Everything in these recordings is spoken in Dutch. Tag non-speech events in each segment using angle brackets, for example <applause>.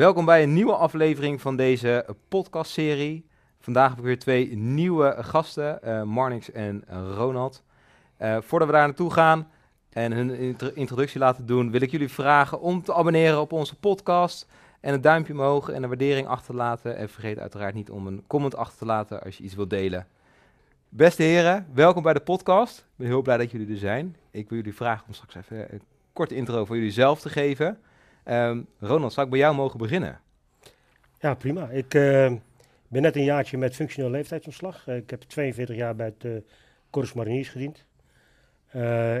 Welkom bij een nieuwe aflevering van deze podcastserie. Vandaag heb ik weer twee nieuwe gasten, uh, Marnix en Ronald. Uh, voordat we daar naartoe gaan en hun introductie laten doen, wil ik jullie vragen om te abonneren op onze podcast en een duimpje omhoog en een waardering achter te laten. En vergeet uiteraard niet om een comment achter te laten als je iets wilt delen. Beste heren, welkom bij de podcast. Ik ben heel blij dat jullie er zijn. Ik wil jullie vragen om straks even een korte intro voor jullie zelf te geven. Um, Ronald, zou ik bij jou mogen beginnen? Ja, prima. Ik uh, ben net een jaartje met functioneel leeftijdsontslag. Uh, ik heb 42 jaar bij het uh, Corps Mariniers gediend.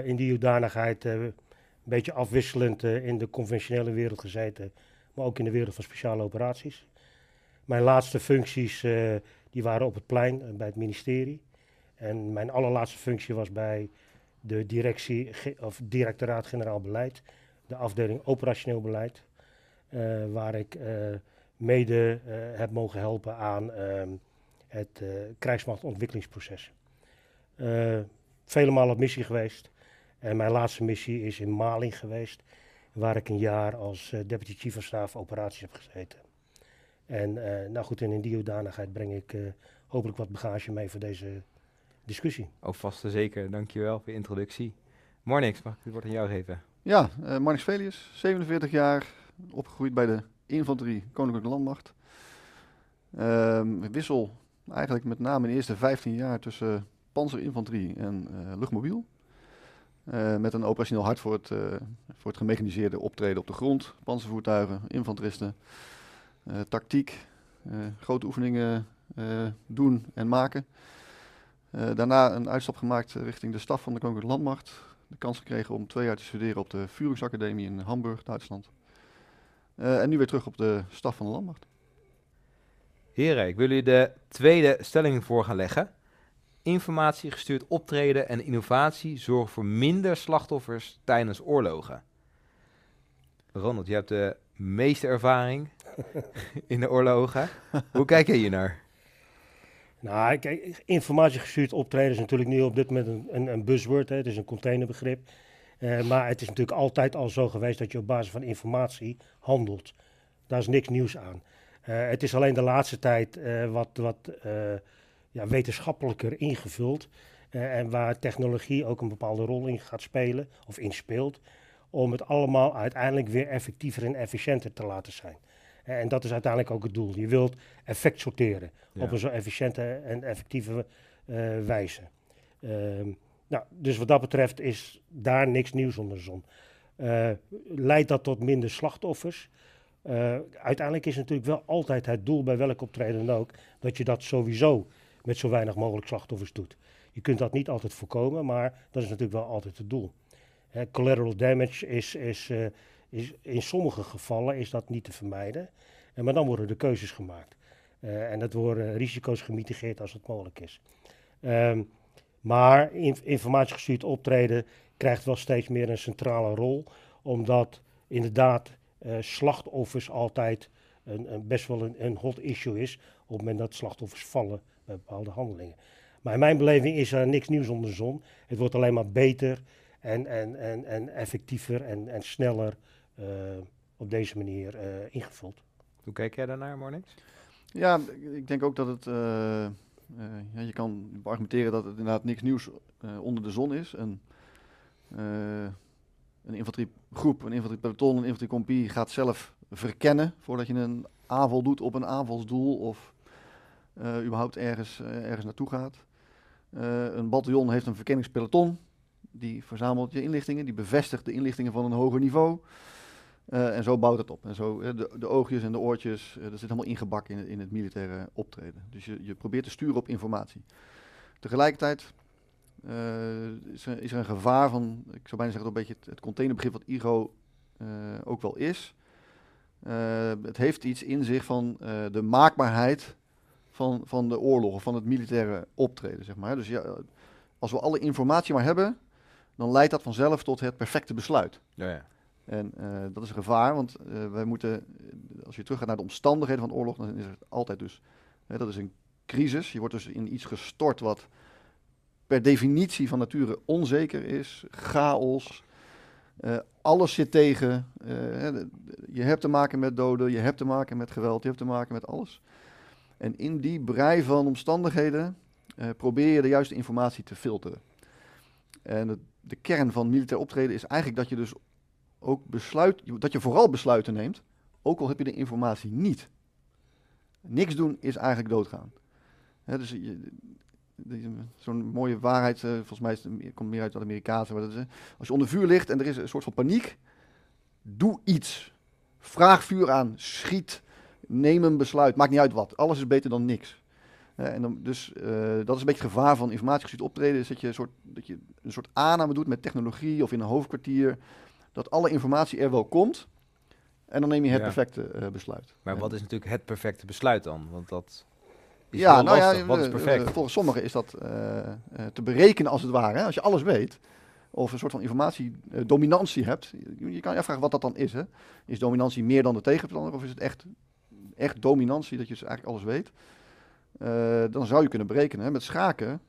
in die hoedanigheid een beetje afwisselend in de conventionele wereld gezeten, maar ook in de wereld van speciale operaties. Mijn laatste functies die waren op het plein bij het ministerie. En mijn allerlaatste functie was bij de directie, of directoraat-generaal beleid, de afdeling operationeel beleid, uh, waar ik uh, mede uh, heb mogen helpen aan ehm, het krijgsmachtontwikkelingsproces. vele malen op missie geweest en mijn laatste missie is in Mali geweest, waar ik een jaar als deputy chief of staff operaties heb gezeten. En nou goed, en in die hoedanigheid breng ik hopelijk wat bagage mee voor deze discussie. Oh, vast en zeker. Dankjewel voor je introductie. Mornix, mag ik het woord aan jou geven? Ja, uh, Marnix Velius, 47 jaar, opgegroeid bij de infanterie Koninklijke Landmacht. Uh, wissel eigenlijk met name in de eerste 15 jaar tussen panzerinfanterie en uh, luchtmobiel. Uh, met een operationeel hart voor het, voor het gemechaniseerde optreden op de grond, panzervoertuigen, infanteristen, tactiek, grote oefeningen doen en maken. daarna een uitstap gemaakt richting de staf van de Koninklijke Landmacht de kans gekregen om twee jaar te studeren op de Führungsacademie in Hamburg, Duitsland. Uh, en nu weer terug op de staf van de landmacht. Heren, ik wil jullie de tweede stelling voor gaan leggen. Informatie gestuurd optreden en innovatie zorgen voor minder slachtoffers tijdens oorlogen. Ronald, je hebt de meeste ervaring <laughs> in de oorlogen. Hoe kijk jij hier naar? Nou, kijk, informatiegestuurd optreden is natuurlijk nu op dit moment een, een, een buzzword. Hè. Het is een containerbegrip. Uh, maar het is natuurlijk altijd al zo geweest dat je op basis van informatie handelt. Daar is niks nieuws aan. Uh, het is alleen de laatste tijd uh, wat, wat ja, wetenschappelijker ingevuld. en waar technologie ook een bepaalde rol in gaat spelen, of inspeelt. Om het allemaal uiteindelijk weer effectiever en efficiënter te laten zijn. En dat is uiteindelijk ook het doel. Je wilt effect sorteren op een zo efficiënte en effectieve uh, wijze. Uh, nou, dus wat dat betreft is daar niks nieuws onder de zon. Uh, leidt dat tot minder slachtoffers? Uh, uiteindelijk is natuurlijk wel altijd het doel bij welk optreden dan ook, dat je dat sowieso met zo weinig mogelijk slachtoffers doet. Je kunt dat niet altijd voorkomen, maar dat is natuurlijk wel altijd het doel. collateral damage is, is in sommige gevallen is dat niet te vermijden. En, maar dan worden de keuzes gemaakt. Uh, en het worden risico's gemitigeerd als het mogelijk is. Um, maar in, informatiegestuurd optreden krijgt wel steeds meer een centrale rol, omdat inderdaad uh, slachtoffers altijd een, een best wel een, een, hot issue is op het moment dat slachtoffers vallen bij bepaalde handelingen. Maar in mijn beleving is er niks nieuws onder de zon. Het wordt alleen maar beter en, en, en, en effectiever en, en sneller op deze manier uh, ingevuld. Hoe kijk jij daarnaar, Marnix? Ja, ik denk ook dat het. Uh, ja, je kan argumenteren dat het inderdaad niks nieuws onder de zon is. Een, een infanteriegroep, een infanteriepeloton, een infanteriecompie gaat zelf verkennen voordat je een aanval doet op een aanvalsdoel of überhaupt ergens, ergens naartoe gaat. een bataljon heeft een verkenningspeloton. Die verzamelt je inlichtingen, die bevestigt de inlichtingen van een hoger niveau. Uh, en zo bouwt het op. En zo, uh, de, de, oogjes en de oortjes, uh, dat zit helemaal ingebakken in, in, het militaire optreden. Dus je, je, probeert te sturen op informatie. Tegelijkertijd is er, een gevaar van, ik zou bijna zeggen, een beetje het, containerbegrip wat IGO ook wel is. het heeft iets in zich van de maakbaarheid van, van de oorlog of van het militaire optreden, zeg maar. Dus ja, als we alle informatie maar hebben, dan leidt dat vanzelf tot het perfecte besluit. Ja, ja. En uh, dat is een gevaar, want uh, wij moeten, als je teruggaat naar de omstandigheden van oorlog, dan is het altijd dus, hè, dat is een crisis. Je wordt dus in iets gestort wat per definitie van nature onzeker is, chaos, Eh, alles zit tegen. Eh, je hebt te maken met doden, je hebt te maken met geweld, je hebt te maken met alles. En in die brei van omstandigheden eh, probeer je de juiste informatie te filteren. En de kern van militair optreden is eigenlijk dat je dus ook besluit, dat je vooral besluiten neemt, ook al heb je de informatie niet. Niks doen is eigenlijk doodgaan. Dus de- zo'n mooie waarheid, eh, volgens mij komt meer uit het Amerikaanse, maar dat eh, als je onder vuur ligt en er is een soort van paniek, doe iets. Vraag vuur aan, schiet, neem een besluit, maakt niet uit wat. Alles is beter dan niks. En dan, dus eh, dat is een beetje gevaar van informatiegestuurd optreden, is dat je, een soort, dat je een soort aanname doet met technologie of in een hoofdkwartier, dat alle informatie er wel komt. En dan neem je het Ja. perfecte eh, besluit. Maar wat is natuurlijk het perfecte besluit dan? Want dat is ja, heel nou lastig. ja, wat is perfect? volgens sommigen is dat eh, eh, te berekenen als het ware. Hè? Als je alles weet, of een soort van informatiedominantie hebt. Je, je kan je afvragen wat dat dan is. Hè? Is dominantie meer dan de tegenstander, of is het echt, echt dominantie, dat je dus eigenlijk alles weet? Eh, dan zou je kunnen berekenen. Hè? Met schaken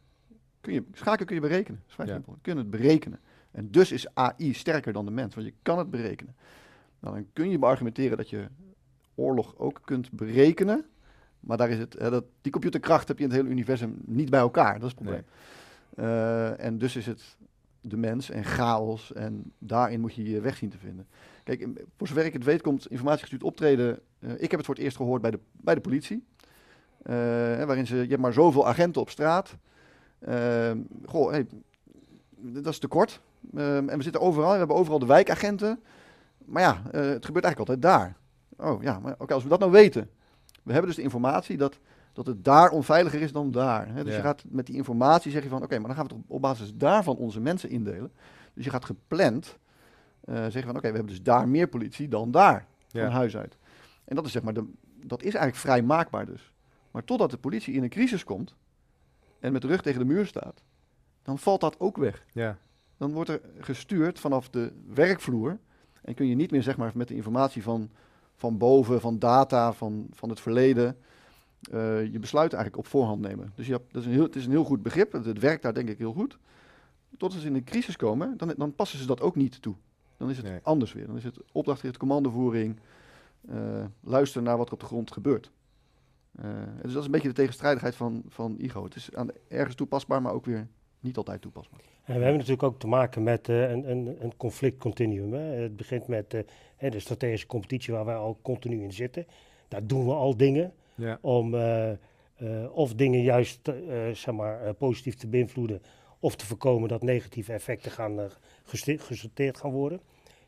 kun je, schaken kun je berekenen. Dat is vrij Ja. simpel. Je kunt het berekenen. En dus is AI sterker dan de mens, want je kan het berekenen. Nou, dan kun je beargumenteren dat je oorlog ook kunt berekenen. Maar daar is het, hè, dat, die computerkracht heb je in het hele universum niet bij elkaar. Dat is het probleem. Eh, en dus is het de mens en chaos. En daarin moet je je weg zien te vinden. Kijk, voor zover ik het weet, komt informatiegestuurd optreden. eh, ik heb het voor het eerst gehoord bij de, bij de politie. Eh, waarin ze, je hebt maar zoveel agenten op straat. Goh, hey, dat is te kort. Ehm, en we zitten overal, we hebben overal de wijkagenten. Maar ja, eh, het gebeurt eigenlijk altijd daar. Oh ja, maar oké, als we dat nou weten. We hebben dus de informatie dat, dat het daar onveiliger is dan daar. Hè? Dus Ja. je gaat met die informatie zeg je van, oké, maar dan gaan we toch op basis daarvan onze mensen indelen. Dus je gaat gepland eh, zeggen van, oké, we hebben dus daar meer politie dan daar, Ja. van huis uit. En dat is zeg maar, de, dat is eigenlijk vrij maakbaar dus. Maar totdat de politie in een crisis komt en met de rug tegen de muur staat, dan valt dat ook weg Ja. Dan wordt er gestuurd vanaf de werkvloer. En kun je niet meer zeg maar, met de informatie van, van boven, van data, van, van het verleden, eh, je besluiten eigenlijk op voorhand nemen. Dus je hebt, dat is een heel, het is een heel goed begrip. Het, het werkt daar denk ik heel goed. Tot ze in een crisis komen, dan, dan passen ze dat ook niet toe. Dan is het Nee. anders weer. Dan is het opdrachtgericht commandovoering, eh, luisteren naar wat er op de grond gebeurt. Eh, dus dat is een beetje de tegenstrijdigheid van, van IGO. Het is aan ergens toepasbaar, maar ook weer niet altijd toepasbaar. En we hebben natuurlijk ook te maken met eh, een, een, een conflictcontinuum. Hè. Het begint met eh, de strategische competitie waar wij al continu in zitten. Daar doen we al dingen Ja. om eh, of dingen juist zeg maar, positief te beïnvloeden of te voorkomen dat negatieve effecten gaan, gesorteerd gaan worden.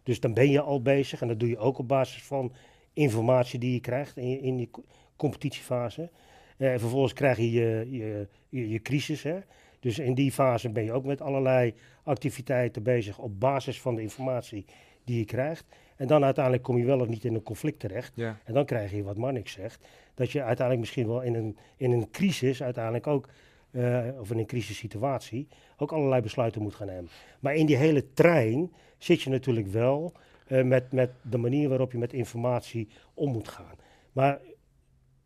Dus dan ben je al bezig en dat doe je ook op basis van informatie die je krijgt in, in die co- competitiefase. En vervolgens krijg je je, je, je, je crisis. Hè? Dus in die fase ben je ook met allerlei activiteiten bezig op basis van de informatie die je krijgt. En dan uiteindelijk kom je wel of niet in een conflict terecht. Ja. En dan krijg je wat Marnix zegt, dat je uiteindelijk misschien wel in een, in een crisis uiteindelijk ook, eh, of in een crisissituatie, ook allerlei besluiten moet gaan nemen. Maar in die hele trein zit je natuurlijk wel eh, met, met de manier waarop je met informatie om moet gaan. Maar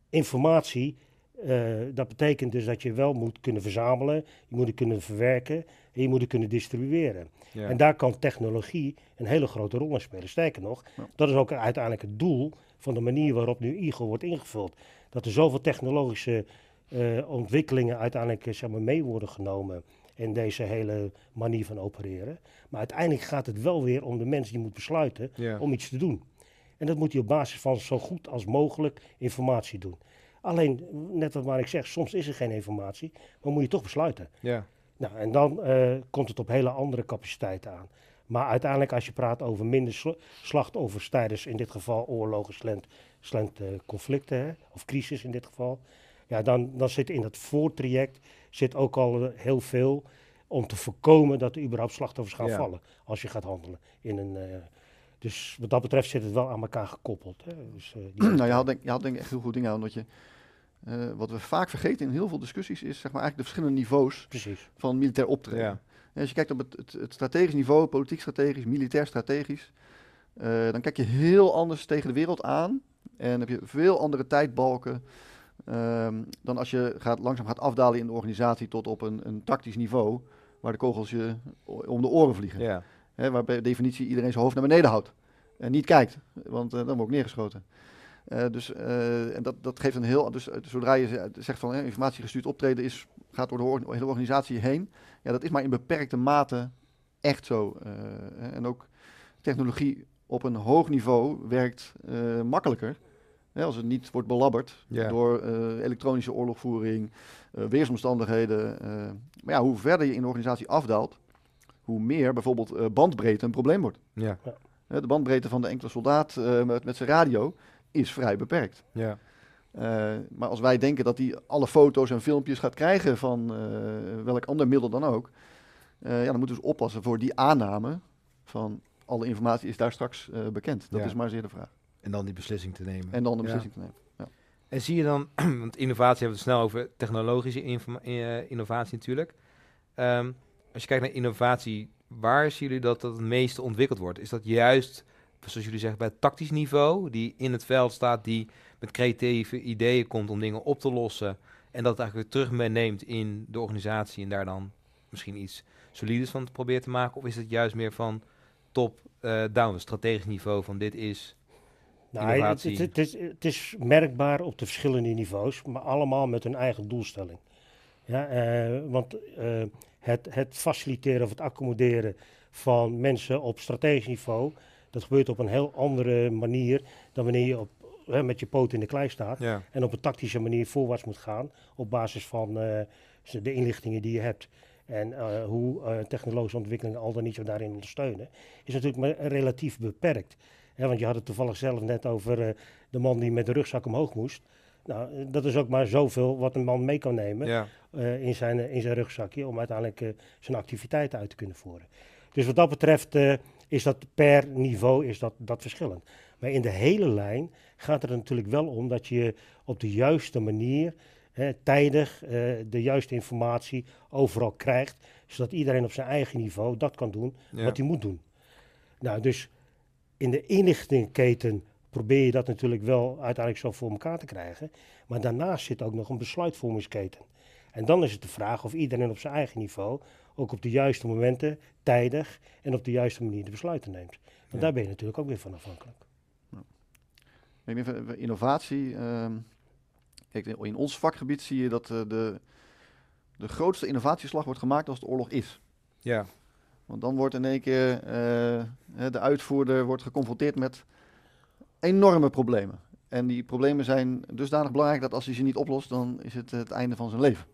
informatie, eh, dat betekent dus dat je wel moet kunnen verzamelen, je moet het kunnen verwerken en je moet het kunnen distribueren. Ja. En daar kan technologie een hele grote rol in spelen. Sterker nog, Ja. dat is ook uiteindelijk het doel van de manier waarop nu IGO wordt ingevuld. Dat er zoveel technologische eh, ontwikkelingen uiteindelijk eh, zeg maar, mee worden genomen in deze hele manier van opereren. Maar uiteindelijk gaat het wel weer om de mens die moet besluiten Ja. om iets te doen. En dat moet hij op basis van zo goed als mogelijk informatie doen. Alleen, net wat maar ik zeg, soms is er geen informatie, maar moet je toch besluiten. Ja. Nou, en dan eh, komt het op hele andere capaciteiten aan. Maar uiteindelijk, als je praat over minder sl- slachtoffers tijdens in dit geval oorlogen, slent, slent eh, conflicten, hè, of crisis in dit geval, ja, dan, dan zit in dat voortraject zit ook al eh, heel veel om te voorkomen dat er überhaupt slachtoffers gaan Ja. vallen als je gaat handelen. In een, dus wat dat betreft zit het wel aan elkaar gekoppeld. Hè. Dus, eh, <clears throat> nou, je had, denk, je had denk ik echt heel goed dingen aan. Omdat je, eh, wat we vaak vergeten in heel veel discussies is zeg maar, eigenlijk de verschillende niveaus Precies. van militair optreden. Ja. Als je kijkt op het, het, het strategisch niveau, politiek strategisch, militair strategisch, eh, dan kijk je heel anders tegen de wereld aan. En heb je veel andere tijdbalken ehm, dan als je gaat, langzaam gaat afdalen in de organisatie tot op een, een tactisch niveau, waar de kogels je om de oren vliegen. Ja. Hè, waar definitie iedereen zijn hoofd naar beneden houdt. En niet kijkt, want dan wordt ik neergeschoten. dus en dat, dat geeft een heel. Dus zodra je zegt van informatiegestuurd optreden is, gaat door de hele organisatie heen. Ja, dat is maar in beperkte mate echt zo. en ook technologie op een hoog niveau werkt makkelijker als het niet wordt belabberd door elektronische oorlogvoering, weersomstandigheden. Maar ja, hoe verder je in de organisatie afdaalt, hoe meer bijvoorbeeld bandbreedte een probleem wordt. Ja. de bandbreedte van de enkele soldaat met, met zijn radio is vrij beperkt. Ja. maar als wij denken dat hij alle foto's en filmpjes gaat krijgen van welk ander middel dan ook, ja, dan moeten we dus oppassen voor die aanname van alle informatie is daar straks bekend. Dat is maar zeer de vraag. En dan die beslissing te nemen. En dan de beslissing te nemen. Ja. En zie je dan, <clears throat> want innovatie hebben we het snel over technologische uh, innovatie natuurlijk. Um, als je kijkt naar innovatie, waar zien jullie dat dat het meeste ontwikkeld wordt? Is dat juist, zoals jullie zeggen, bij het tactisch niveau, die in het veld staat, die met creatieve ideeën komt om dingen op te lossen en dat eigenlijk weer terug meeneemt in de organisatie en daar dan misschien iets solides van probeert te maken? Of is het juist meer van top-down, uh, strategisch niveau van dit is nou, het, het, is, het, is, merkbaar op de verschillende niveaus, maar allemaal met hun eigen doelstelling. Ja, uh, want uh, het, het, faciliteren of het accommoderen van mensen op strategisch niveau, dat gebeurt op een heel andere manier dan wanneer je op, hè, met je poot in de klei staat en op een tactische manier voorwaarts moet gaan op basis van uh, de inlichtingen die je hebt. En hoe technologische ontwikkelingen al dan niet zo daarin ondersteunen, is natuurlijk maar relatief beperkt want je had het toevallig zelf net over de man die met de rugzak omhoog moest. Nou, eh, dat is ook maar zoveel wat een man mee kan nemen ja. uh, in, zijn, in zijn rugzakje om uiteindelijk uh, zijn activiteiten uit te kunnen voeren. Dus wat dat betreft is dat per niveau is dat, dat verschillend. Maar in de hele lijn gaat het er natuurlijk wel om dat je op de juiste manier tijdig de juiste informatie overal krijgt, zodat iedereen op zijn eigen niveau dat kan doen wat hij moet doen. Nou, dus in de inlichtingketen probeer je dat natuurlijk wel uiteindelijk zo voor elkaar te krijgen. Maar daarnaast zit ook nog een besluitvormingsketen. En dan is het de vraag of iedereen op zijn eigen niveau ook op de juiste momenten, tijdig en op de juiste manier de besluiten neemt. Want daar ben je natuurlijk ook weer van afhankelijk. Ja. innovatie. Uh, kijk, in ons vakgebied zie je dat uh, de, de grootste innovatieslag wordt gemaakt als de oorlog is. Ja. Want dan wordt in één keer uh, de uitvoerder wordt geconfronteerd met enorme problemen. En die problemen zijn dusdanig belangrijk dat als hij ze niet oplost, dan is het het einde van zijn leven.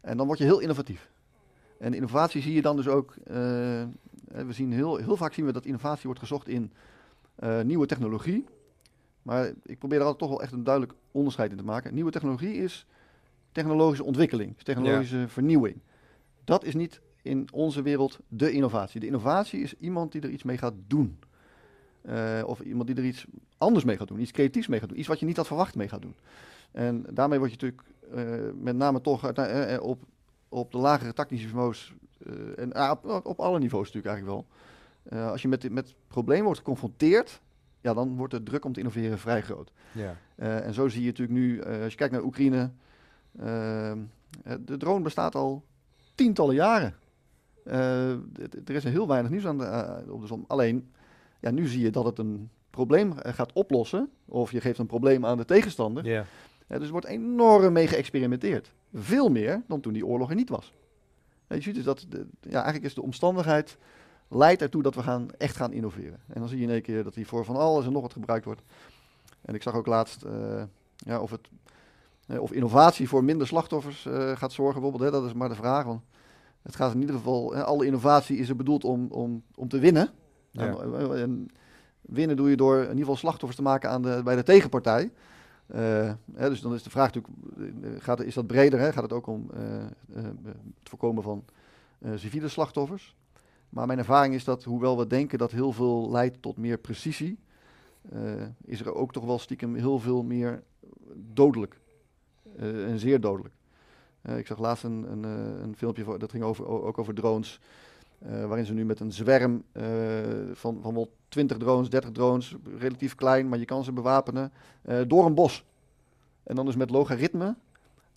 En dan word je heel innovatief. En innovatie zie je dan dus ook. Uh, we zien heel, heel vaak zien we dat innovatie wordt gezocht in uh, nieuwe technologie. Maar ik probeer er altijd toch wel echt een duidelijk onderscheid in te maken. Nieuwe technologie is technologische ontwikkeling, is technologische vernieuwing. Dat is niet in onze wereld de innovatie. De innovatie is iemand die er iets mee gaat doen. Uh, of iemand die er iets anders mee gaat doen, iets creatiefs mee gaat doen, iets wat je niet had verwacht mee gaat doen. En daarmee word je natuurlijk uh, met name toch uh, op, op de lagere tactische niveaus, en ah, op, op, alle niveaus natuurlijk eigenlijk wel. als je met, met problemen wordt geconfronteerd, ja, dan wordt de druk om te innoveren vrij groot. Ja. en zo zie je natuurlijk nu, als je kijkt naar Oekraïne, de drone bestaat al tientallen jaren. Er is heel weinig nieuws aan de, op de zon. Alleen, ja, nu zie je dat het een probleem eh, gaat oplossen. Of je geeft een probleem aan de tegenstander. Yeah. dus er wordt enorm mee geëxperimenteerd. Veel meer dan toen die oorlog er niet was. je ziet dus dat, de, ja, eigenlijk is de omstandigheid leidt ertoe dat we gaan, echt gaan innoveren. En dan zie je in één keer dat die voor van alles en nog wat gebruikt wordt. En ik zag ook laatst ja, of, het, of innovatie voor minder slachtoffers gaat zorgen bijvoorbeeld. Hè, dat is maar de vraag. Want het gaat in ieder geval, alle innovatie is er bedoeld om, om, om te winnen. En, winnen doe je door in ieder geval slachtoffers te maken aan de, bij de tegenpartij. Uh, hè, dus dan is de vraag natuurlijk, eh, gaat, is dat breder? Hè? Gaat het ook om uh, het voorkomen van civiele slachtoffers? Maar mijn ervaring is dat, hoewel we denken dat heel veel leidt tot meer precisie, is er ook toch wel stiekem heel veel meer dodelijk. en zeer dodelijk. Uh, ik zag laatst een, een, uh, een filmpje, voor, dat ging over, ook over drones. Uh, waarin ze nu met een zwerm van, van wel 20 drones, 30 drones, relatief klein, maar je kan ze bewapenen, door een bos. En dan dus met logaritme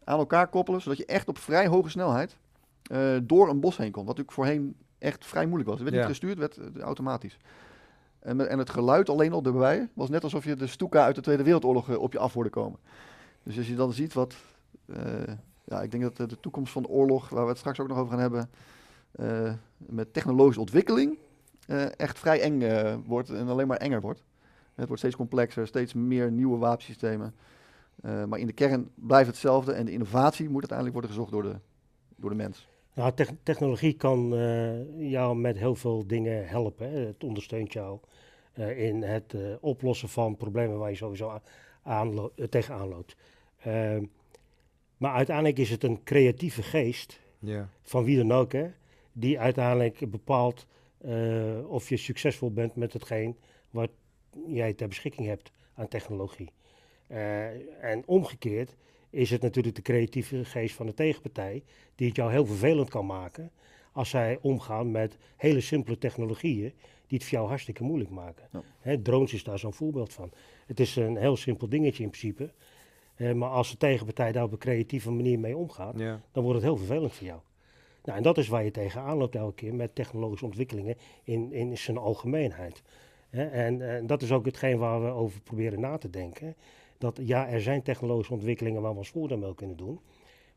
aan elkaar koppelen, zodat je echt op vrij hoge snelheid door een bos heen komt. Wat natuurlijk voorheen echt vrij moeilijk was. Het werd Ja. niet gestuurd, werd eh, automatisch. En, met- en het geluid alleen al erbij was net alsof je de Stuka uit de Tweede Wereldoorlog eh, op je af hoorde komen. Dus als je dan ziet wat... eh, ja, ik denk dat eh, de toekomst van de oorlog, waar we het straks ook nog over gaan hebben, eh, met technologische ontwikkeling, eh, echt vrij eng eh, wordt en alleen maar enger wordt. Het wordt steeds complexer, steeds meer nieuwe wapensystemen. Eh, maar in de kern blijft hetzelfde en de innovatie moet uiteindelijk worden gezocht door de, door de mens. Nou, tech- technologie kan eh, jou met heel veel dingen helpen. Hè. Het ondersteunt jou eh, in het eh, oplossen van problemen waar je sowieso a- aanlo- eh, tegenaan loopt. Ehm, maar uiteindelijk is het een creatieve geest, Ja. van wie dan ook, hè, die uiteindelijk bepaalt eh, of je succesvol bent met hetgeen wat jij ter beschikking hebt aan technologie. Eh, en omgekeerd is het natuurlijk de creatieve geest van de tegenpartij die het jou heel vervelend kan maken als zij omgaan met hele simpele technologieën die het voor jou hartstikke moeilijk maken. Ja. Drones is daar zo'n voorbeeld van. Het is een heel simpel dingetje in principe, eh, maar als de tegenpartij daar op een creatieve manier mee omgaat, Ja. dan wordt het heel vervelend voor jou. Nou, en dat is waar je tegenaan loopt elke keer met technologische ontwikkelingen in, in zijn algemeenheid. En, en dat is ook hetgeen waar we over proberen na te denken. Dat ja, er zijn technologische ontwikkelingen waar we ons voordeel mee kunnen doen.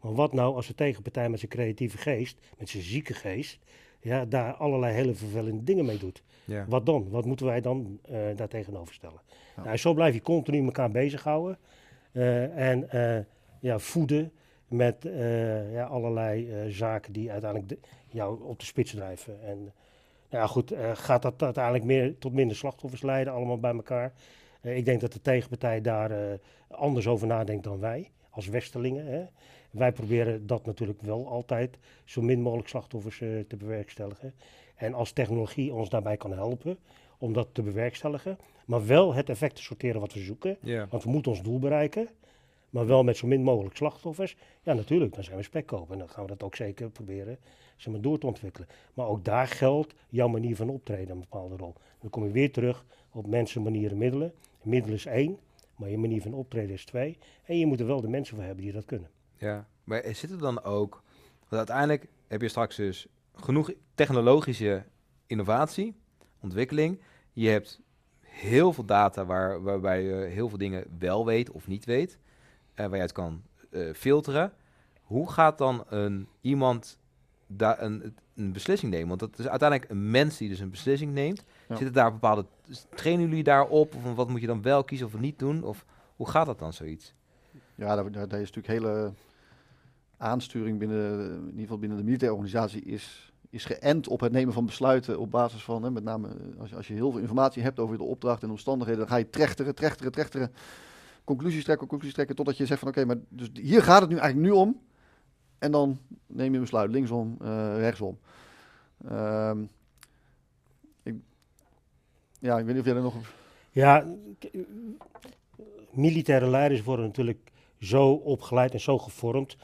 Maar wat nou als de tegenpartij met zijn creatieve geest, met zijn zieke geest, ja, daar allerlei hele vervelende dingen mee doet? Ja. Wat dan? Wat moeten wij dan eh daar tegenover stellen? Ja. Nou, zo blijf je continu elkaar bezighouden eh, en eh, ja, voeden met eh, ja, allerlei eh, zaken die uiteindelijk de- jou op de spits drijven. En nou ja, goed, eh, gaat dat uiteindelijk meer tot minder slachtoffers leiden, allemaal bij elkaar? Ik denk dat de tegenpartij daar anders over nadenkt dan wij, als Westerlingen. Hè. Wij proberen dat natuurlijk wel altijd zo min mogelijk slachtoffers te bewerkstelligen. En als technologie ons daarbij kan helpen om dat te bewerkstelligen, maar wel het effect te sorteren wat we zoeken. Want we moeten ons doel bereiken, maar wel met zo min mogelijk slachtoffers. Ja, natuurlijk, dan zijn we spekkoper. En dan gaan we dat ook zeker proberen zeg maar, door te ontwikkelen. Maar ook daar geldt jouw manier van optreden een bepaalde rol. Dan kom je weer terug op mensen, manieren, middelen. Middelen is één, maar je manier van optreden is twee. En je moet er wel de mensen voor hebben die dat kunnen. Ja, maar zit er dan ook... Want uiteindelijk heb je straks dus genoeg technologische innovatie, ontwikkeling. Je hebt heel veel data waar, waarbij je heel veel dingen wel weet of niet weet. Eh, waar je uit kan eh, filteren. Hoe gaat dan een, iemand daar een, een beslissing nemen? Want het is uiteindelijk een mens die dus een beslissing neemt. Ja. Zitten daar bepaalde... Trainen jullie daarop? Of wat moet je dan wel kiezen of niet doen? Of hoe gaat dat dan zoiets? Ja, daar, daar, daar is natuurlijk hele aansturing binnen, in ieder geval binnen de militaire organisatie, is, is geënt op het nemen van besluiten op basis van, hè, met name eh, als je, als je heel veel informatie hebt over de opdracht en omstandigheden, dan ga je trechteren, trechteren, trechteren, conclusies trekken, conclusies trekken, totdat je zegt van oké, maar dus hier gaat het nu eigenlijk nu om. En dan neem je een besluit, linksom, eh, rechtsom. Ehm, ik, ja, ik weet niet of jij er nog... Ja, militaire leiders worden natuurlijk zo opgeleid en zo gevormd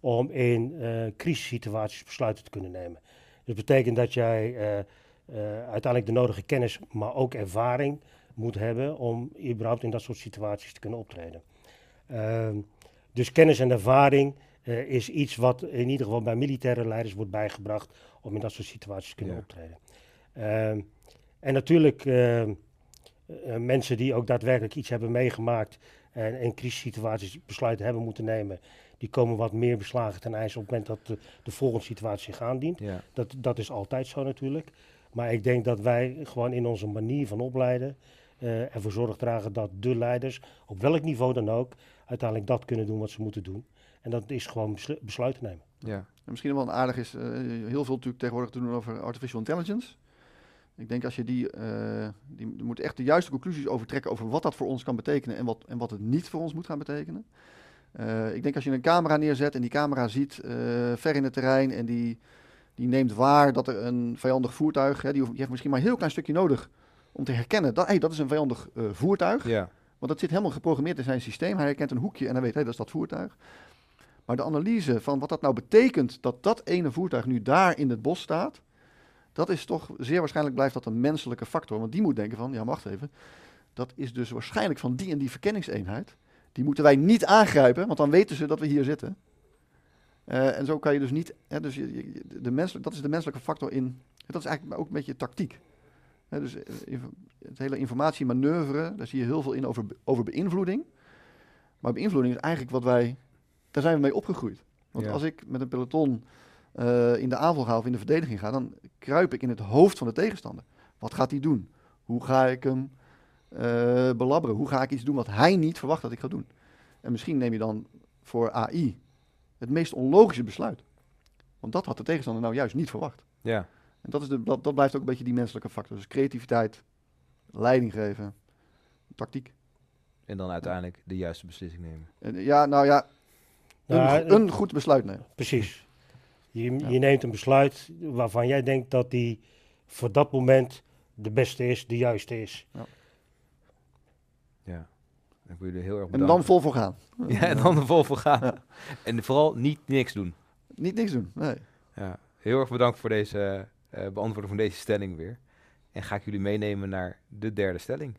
om in eh crisissituaties besluiten te kunnen nemen. Dat betekent dat jij eh, uiteindelijk de nodige kennis, maar ook ervaring moet hebben om überhaupt in dat soort situaties te kunnen optreden. Ehm, dus kennis en ervaring eh, is iets wat in ieder geval bij militaire leiders wordt bijgebracht om in dat soort situaties te kunnen Ja. optreden. Ehm, en natuurlijk ehm, eh, mensen die ook daadwerkelijk iets hebben meegemaakt en in crisissituaties besluiten hebben moeten nemen, die komen wat meer beslagen ten ijs op het moment dat de, de volgende situatie zich aandient. Ja. Dat, dat is altijd zo natuurlijk. Maar ik denk dat wij gewoon in onze manier van opleiden eh, ervoor zorg dragen dat de leiders, op welk niveau dan ook, uiteindelijk dat kunnen doen wat ze moeten doen. En dat is gewoon beslu- besluiten nemen. Ja. En misschien wel aardig is, eh, heel veel natuurlijk tegenwoordig te doen over artificial intelligence. Ik denk als je die, eh die moet echt de juiste conclusies overtrekken over wat dat voor ons kan betekenen en wat, en wat het niet voor ons moet gaan betekenen. Ik denk als je een camera neerzet en die camera ziet ver in het terrein en die, die neemt waar dat er een vijandig voertuig, hè, die, hoeft- misschien maar een heel klein stukje nodig om te herkennen dat hey, dat is een vijandig eh, voertuig. Ja. Want dat zit helemaal geprogrammeerd in zijn systeem. Hij herkent een hoekje en hij weet, hé, dat is dat voertuig. Maar de analyse van wat dat nou betekent dat dat ene voertuig nu daar in het bos staat, dat is toch zeer waarschijnlijk blijft dat een menselijke factor. Want die moet denken van, ja, wacht even, dat is dus waarschijnlijk van die en die verkenningseenheid. Die moeten wij niet aangrijpen, want dan weten ze dat we hier zitten. Eh, en zo kan je dus niet, hè, dus je, je- de menselijk, dat is de menselijke factor in dat is eigenlijk ook een beetje tactiek. Dus eh, het hele informatiemanoeuvre, daar zie je heel veel in over, over beïnvloeding. Maar beïnvloeding is eigenlijk wat wij, daar zijn we mee opgegroeid. Want Ja. als ik met een peloton eh, in de aanval ga of in de verdediging ga, dan kruip ik in het hoofd van de tegenstander. Wat gaat hij doen? Hoe ga ik hem eh, belabberen? Hoe ga ik iets doen wat hij niet verwacht dat ik ga doen? En misschien neem je dan voor AI het meest onlogische besluit. Want dat had de tegenstander nou juist niet verwacht. Ja, En dat, is de, dat, dat blijft ook een beetje die menselijke factor. Dus creativiteit, leiding geven, tactiek. en dan uiteindelijk de juiste beslissing nemen. En, eh, ja, nou ja, een, Nou, go- een goed besluit nemen. Precies. Je, Ja. je neemt een besluit waarvan jij denkt dat die voor dat moment de beste is, de juiste is. Ja. Ik wil jullie heel erg En <laughs> dan vol voor gaan. Ja, en dan er vol voor gaan. En vooral niet niks doen. Niet niks doen. Nee. Ja. Heel erg bedankt voor deze eh, beantwoording van deze stelling weer. En ga ik jullie meenemen naar de derde stelling.